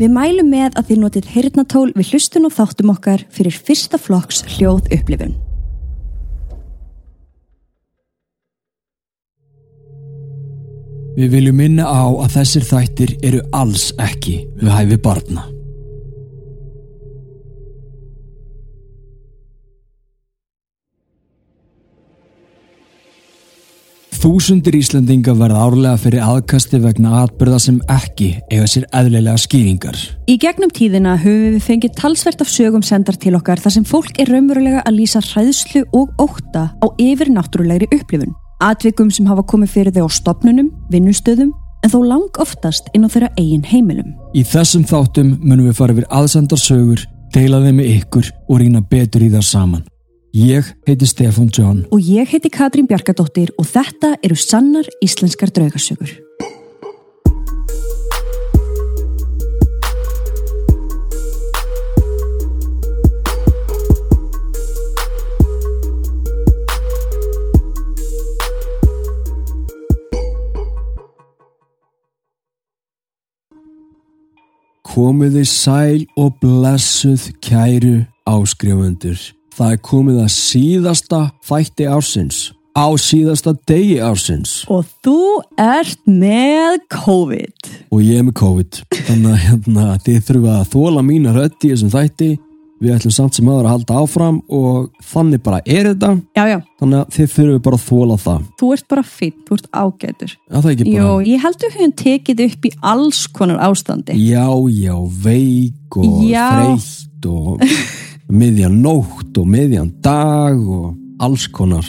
Við mælum með að þið notið heyrnatól við hlustun og þáttum okkar fyrir fyrsta flokks hljóð upplifun. Við viljum minna á að þessir þættir eru alls ekki við hæfi barna. Þúsundir Íslandinga verða árlega fyrir aðkasti vegna atbyrða sem ekki eiga sér eðlilega skýringar. Í gegnum tíðina höfum við fengið talsvert af sögum sendar til okkar þar sem fólk er raunverulega að lýsa hræðslu og óta á yfir náttúrulegri upplifun. Atvikum sem hafa komið fyrir þau á stopnunum, vinnustöðum, en þó lang oftast inn á þeirra eigin heimilum. Í þessum þáttum munum við fara yfir aðsendar sögur, deila þeim með ykkur og rýna betur í það saman. Ég heiti Stefán John. Og ég heiti Katrín Bjarkadóttir og þetta eru sannar íslenskar draugasögur. Komiði sæl og blessuð kæru áskrifundur. Það er komið að síðasta þætti ársins. Á síðasta degi ársins. Og þú ert með COVID. Og ég er með COVID. Þannig að hérna, þið þurfum að þóla mína rödd í þessum þætti. Við ætlum samt sem aðra að halda áfram og þannig bara er þetta. Já, já. Þannig að þið þurfum bara að þóla það. Þú ert bara finn, þú ert ágætur. Já, það er ekki bara... Jó, ég heldur hún tekið upp í alls konar ástandi. Já, já, veik og Já. þreytt og miðjan nótt og miðjan dag og alls konar.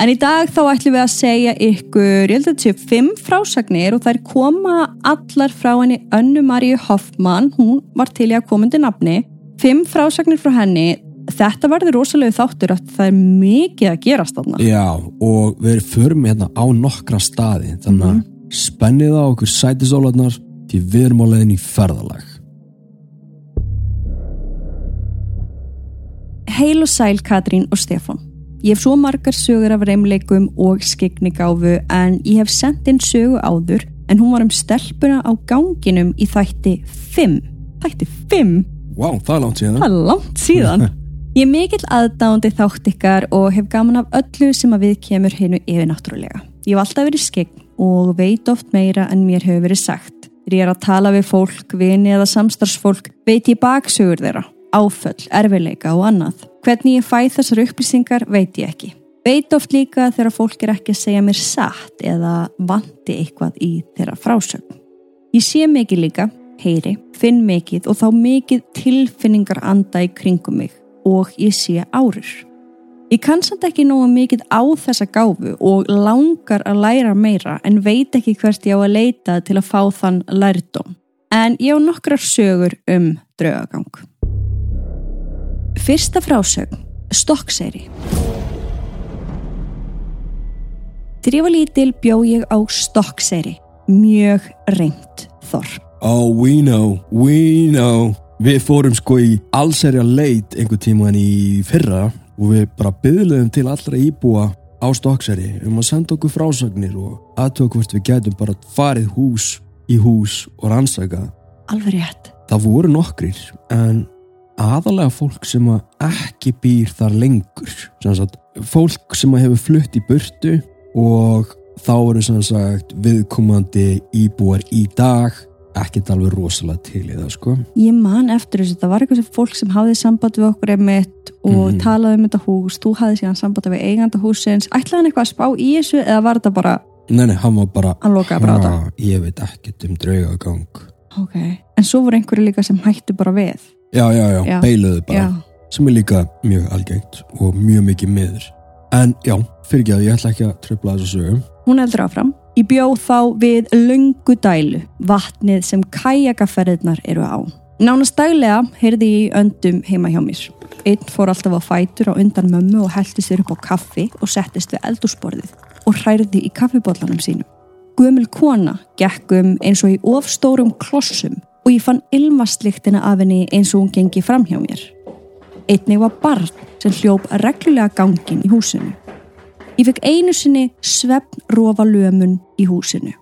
En í dag þá ætlum við að segja ykkur, ég held að þetta séu fimm frásagnir og þær koma allar frá henni Önnu Maríu Hoffmann, hún var til í að koma undir nafni. Fimm frásagnir frá henni, þetta verður rosalega þáttur að það er mikið að gerast þarna. Já, og við förum hérna á nokkra staði, þannig að spennið á okkur sætisólarnar því við erum á leiðin í ferðalag. Heil og sæl Katrín og Stefán. Ég hef svo margar sögur af reymleikum og skiknigáfu en ég hef sendt inn sögu áður en hún var um stelpuna á ganginum í þætti 5. Þætti 5? Vá, wow, það er langt síðan. Það er langt síðan. Ég er mikill aðdándi þátt ykkar og hef gaman af öllu sem að við kemur hennu yfir náttúrulega. Ég hef alltaf verið skegn og veit oft meira en mér hefur verið sagt. Þegar ég er að tala við fólk, vini eða samstarfsfólk, veit ég baksögur þeirra, áföll, erfileika og annað. Hvernig ég fæ þessar upplýsingar veit ég ekki. Veit oft líka þegar fólk er ekki að segja mér satt eða vanti eitthvað í þeirra frásögn. Ég sé mikið líka, heyri, finn mikið og þá mikið tilfinningar anda í kringum mig og ég sé árur. Ég kann samt ekki nógu mikið á þessa gáfu og langar að læra meira en veit ekki hvert ég á að leita til að fá þann lærdóm. En ég á nokkrar sögur um draugagang. Fyrsta frásögn, Stokkseyri. Þegar ég var lítil bjó ég á Stokkseyri, mjög reynd þorp. Oh, we know, we know. Við fórum sko í allserja leit einhver tíma en í fyrra og við bara byggðum til allra íbúa á Stokkseri um að senda okkur frásagnir og aðtöku hvort við getum bara farið hús í hús og rannsaka. Alveg rétt. Það voru nokkrir en aðalega fólk sem að ekki býr þar lengur. Sem sagt, fólk sem að hefur flutt í burtu og þá eru sagt viðkomandi íbúar í dag ekkert alveg rosalega til í það sko. Ég man eftir þessu, það var eitthvað sem fólk sem hafði samband við okkur einmitt og Mhm. talaði um þetta hús, þú hafði síðan samband við eiganda húsins, ætlaði hann eitthvað að spá í þessu eða var þetta bara, Nei, nei, hann var bara hann lokaði bara á þetta? "Ha, Ég veit ekkert um draugagang Ok, en svo voru einhverju líka sem hættu bara við. Já, já, já, Já. beiluðu bara sem er líka mjög algengt og mjög mikið miður En já, fyrir ekki að ég ætla ekki að tröfla þessu sögum hún heldur áfram. Ég bjó þá við löngu dælu, vatnið sem kajakaferðirnar eru á. Nánast daglega heyrði ég í öndum heima hjá mér. Einn fór alltaf á fætur á undan mömmu og hælti sér upp á kaffi og settist við eldúsborðið og hræði í kaffibóllanum sínum. Gömul kona gekk um eins og í ofstórum klossum og ég fann ilmastlíktina af henni eins og hún gengi fram hjá mér. Einnig var barn sem hljóp reglulega gangin í húsinu. Ég fekk einu sinni svefn rofa lömun í húsinu.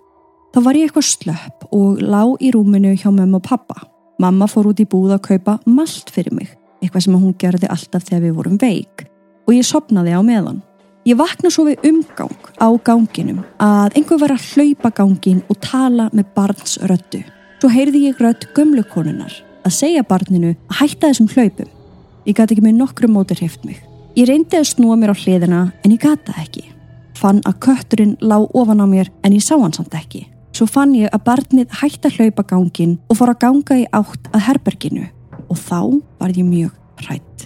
Þá var ég eitthvað slöpp og lá í rúminu hjá mömmu og pappa. Mamma fór út í búð að kaupa malt fyrir mig, eitthvað sem hún gerði alltaf þegar við vorum veik og ég sopnaði á meðan. Ég vakna svo við umgang á ganginum að einhver var að hlaupa gangin og tala með barns röttu. Svo heyrði ég rött gömlukonunar að segja barninu að hætta þessum hlaupum. Ég gæti ekki með nokkru mótur heft mig. Ég reyndi að snúa mér á hliðina en ég gata ekki. Fann að kötturinn lág ofan á mér en ég sá hann samt ekki. Svo fann ég að barnið hætti að hlaupa gangin og fór að ganga í átt að herberginu og þá var ég mjög hrætt.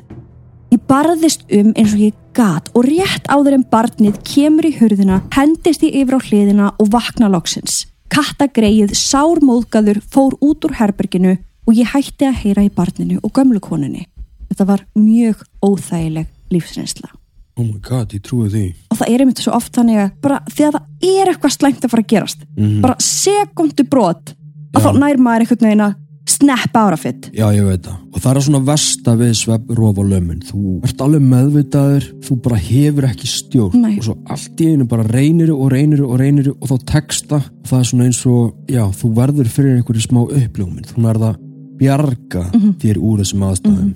Ég barðist um eins og ég gat og rétt áður en barnið kemur í hurðina, hendist ég yfir á hliðina og vakna loksins. Kattagreið, sármóðgaður, fór út úr herberginu og ég hætti að heyra í barninu og gömlukoninni. Þetta var mjög óþægileg lífsreynsla. Oh my god, ég trúi því Og það er einmitt svo oft þannig að bara þegar það er eitthvað slæmt að fara að gerast, Mhm. bara sekundu brot, að Já. þá nær maður einhvern veginn að snappa ára fitt. Já, ég veit það. Og það er svona versta við svepp, rof og lömun. Þú ert alveg meðvitaður, þú bara hefur ekki stjórn. Nei. Og svo allt í einu bara reynir og reynir og reynir og þá teksta. Og það er svona eins og, já, þú verður fyrir einhverju smá uppljómin. Þú nærða bjarga þér úr þessum aðstæðum.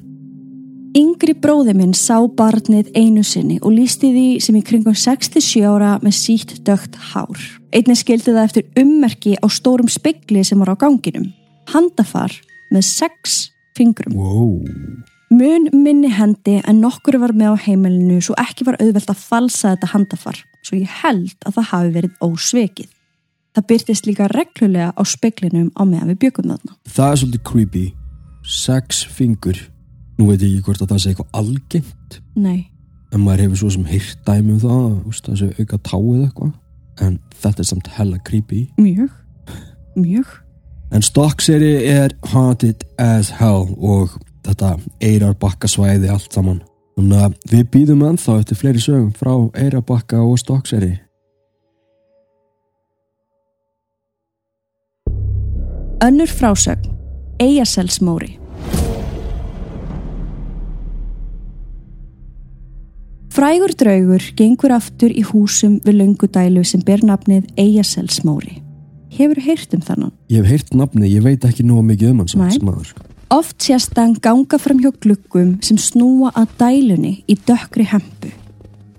Yngri bróði minn sá barnið einu sinni og lísti því sem í kringum 67 ára með sítt dögt hár. Einnig skildi það eftir ummerki á stórum spekli sem var á ganginum. Handafar með sex fingrum. Wow. Mun minni hendi en nokkur var með á heimilinu svo ekki var auðvelt að falsa þetta handafar. Svo ég held að það hafi verið ósvekið. Það byrtist líka reglulega á speklinum á meðan við byggum þarna. Það er svolítið creepy. Sex fingur. Nú veit ég ekki hvort að það sé eitthvað algengt. Nei. En maður hefur svo sem heyrt dæmi um það, veist, þessi auka táið eitthvað. En þetta er samt hella creepy. Mjög. Mjög. En Stokkseri er haunted as hell og þetta eirarbakka svæði allt saman. Þannig að við býðum ennþá eftir fleiri sögum frá eirarbakka og Stokkseri. Önnur frásögn. Eyjaselsmóri. Frægur draugur gengur aftur í húsum við löngudælu sem ber nafnið Eyjaselsmóri. Hefur heyrt um þannan? Ég hef heyrt nafni, ég veit ekki nú mikið um hans maður. Oft sést hann ganga fram hjá gluggum sem snúa að dælunni í dökkri hempu.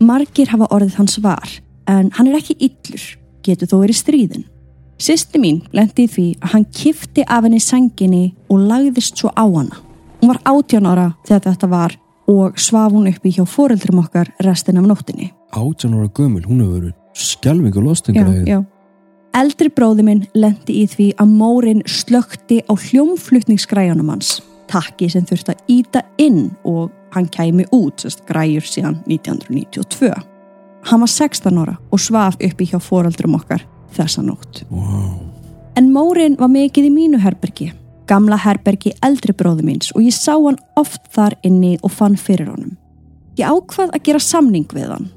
Margir hafa orðið hans var, en hann er ekki illur, getur þó verið stríðin. Sisti mín lendi í því að hann kifti af henni senginni og lagðist svo á hana. Hún var 18 ára þegar þetta var og svaf hún uppi hjá foreldrum okkar restin af nóttinni. Átjan ára gömul, hún hefur verið skelving og lostingar. já. Eldri bróði minn lendi í því að mórin slökti á hljómflutningsgræjunum hans. Takki sem þurfti að íta inn og hann kæmi út, sérst græjur síðan 1992. Hann var 16 ára og svaf uppi hjá foreldrum okkar þessa nótt. Wow. En mórin var mikið í mínu herbergi, gamla herbergi eldri bróði míns og ég sá hann oft þar inni og fann fyrir honum. Ég ákvað að gera samning við hann.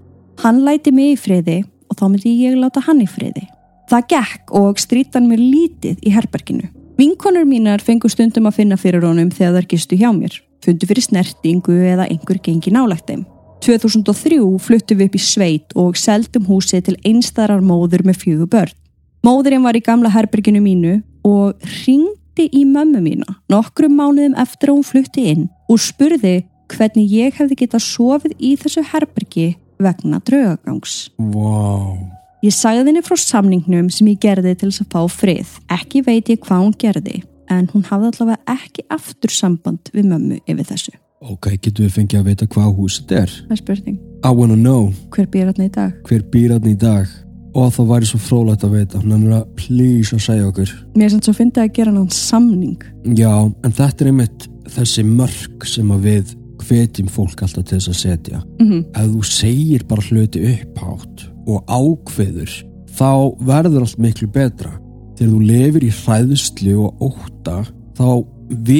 Hann læti mig í friði og þá myndi ég láta hann í friði. Það gekk og strítan mér lítið í herberginu. Vinkonur mínar fengu stundum að finna fyrir honum þegar þær gistu hjá mér. Fundu fyrir snertingu eða einhver gengi nálægt þeim. 2003 fluttum við upp í sveit og seldum húsið til einstarar móður með fjögur börn. Móðurinn var í gamla herberginu mínu og ringdi í mömmu mína nokkrum mánuðum eftir að hún flutti inn og spurði hvernig ég hefði getað sofið í þessu herbergi vegna draugagangs. Wow. Ég sagði henni frá samningnum sem ég gerði til þess að fá frið. Ekki veit ég hvað hún gerði, en hún hafði allavega ekki aftur samband við mömmu yfir þessu. Ok, getur við fengið að vita hvað húsið er? Það er spurning. I wanna know Hver býr hann í dag? hver býr hann í dag og það væri svo frólægt að vita. Hann er að please að segja okkur. Mér er samt svo fyndið að gera hann samning. Já, en þetta er einmitt þessi mörg sem að við hvetjum fólk alltaf til þess að setja. Mm -hmm. Ef þú segir bara hluti upphátt og ákveður, þá verður allt miklu betra. Þegar þú lifir í hræðslu og ótta, þá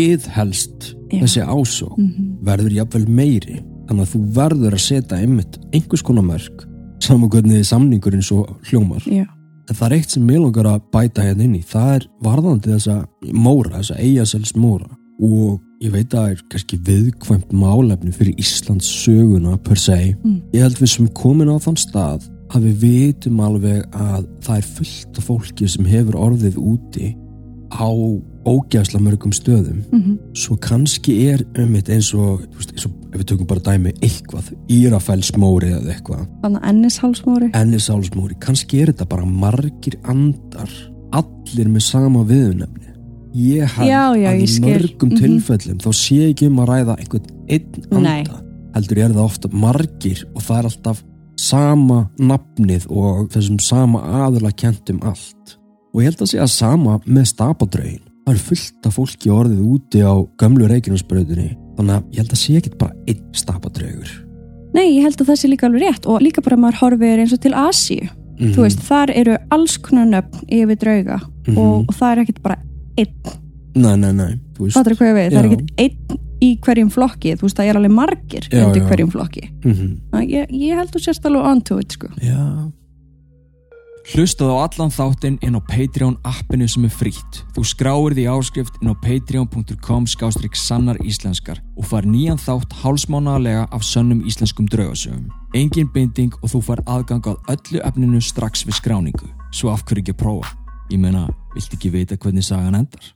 viðhelst Já. þessi ásók, Mhm. verður jafnvel meiri. Þannig að þú verður að setja einmitt einhvers konar mörg, saman hvernig samningurinn svo hljómar. Já. En það er eitt sem mér langar að bæta hérna inn í. Það er varðandi þessa móra, þessa eigasels móra. Og ég veit að það er kannski viðkvæmt málefni fyrir Íslands söguna per se. Mm. Ég held við sem komin á þann stað að við vitum alveg að það er fullt af fólki sem hefur orðið úti á ógæðsla mörgum stöðum. Mm svo kannski er um eitt eins og, ef við tökum bara dæmi eitthvað, Írafellsmóri eða eitthvað, ennishálsmóri Ennisálsmóri kannski er þetta bara margir andar allir með sama viðunefni ég held Já, já, að ég í mörgum Mhm. tilfellum þá sé ekki um að ræða einhvern einn Nei. anda heldur er það ofta margir og það er alltaf sama nafnið og þessum sama aðurla kentum allt. Og ég held að segja sama með stapadrögin það er fullt af fólki orðið úti á gömlu reikinusbröðinni þannig að ég held að sé ekki bara einn stapadrögur Nei, ég held að það sé líka alveg rétt. Og líka bara maður horfir eins og til Asíu. Mhm. þú veist, þar eru alls konar nöfn yfir drauga. Mhm. og, og það er ekkit bara einn, nei, nei, nei, þú fattur hvað ég við það er Já. ekkit einn í hverjum flokki þú veist, það er alveg margir Já, undir já. hverjum flokki. Þannig að ég, ég held þú sérst alveg onto it, sko já, Hlustaðu á allan þáttinn inn á Patreon appinu sem er frítt. Þú skráir því áskrift inn á patreon.com skástrík sannar íslenskar og far nýjan þátt hálsmánaðarlega af sönnum íslenskum draugasögum. Engin binding og þú far aðgang að öllu efninu strax við skráningu. Svo af hverju ekki að prófa? Ég meina, vilt ekki vita hvernig sagan endar?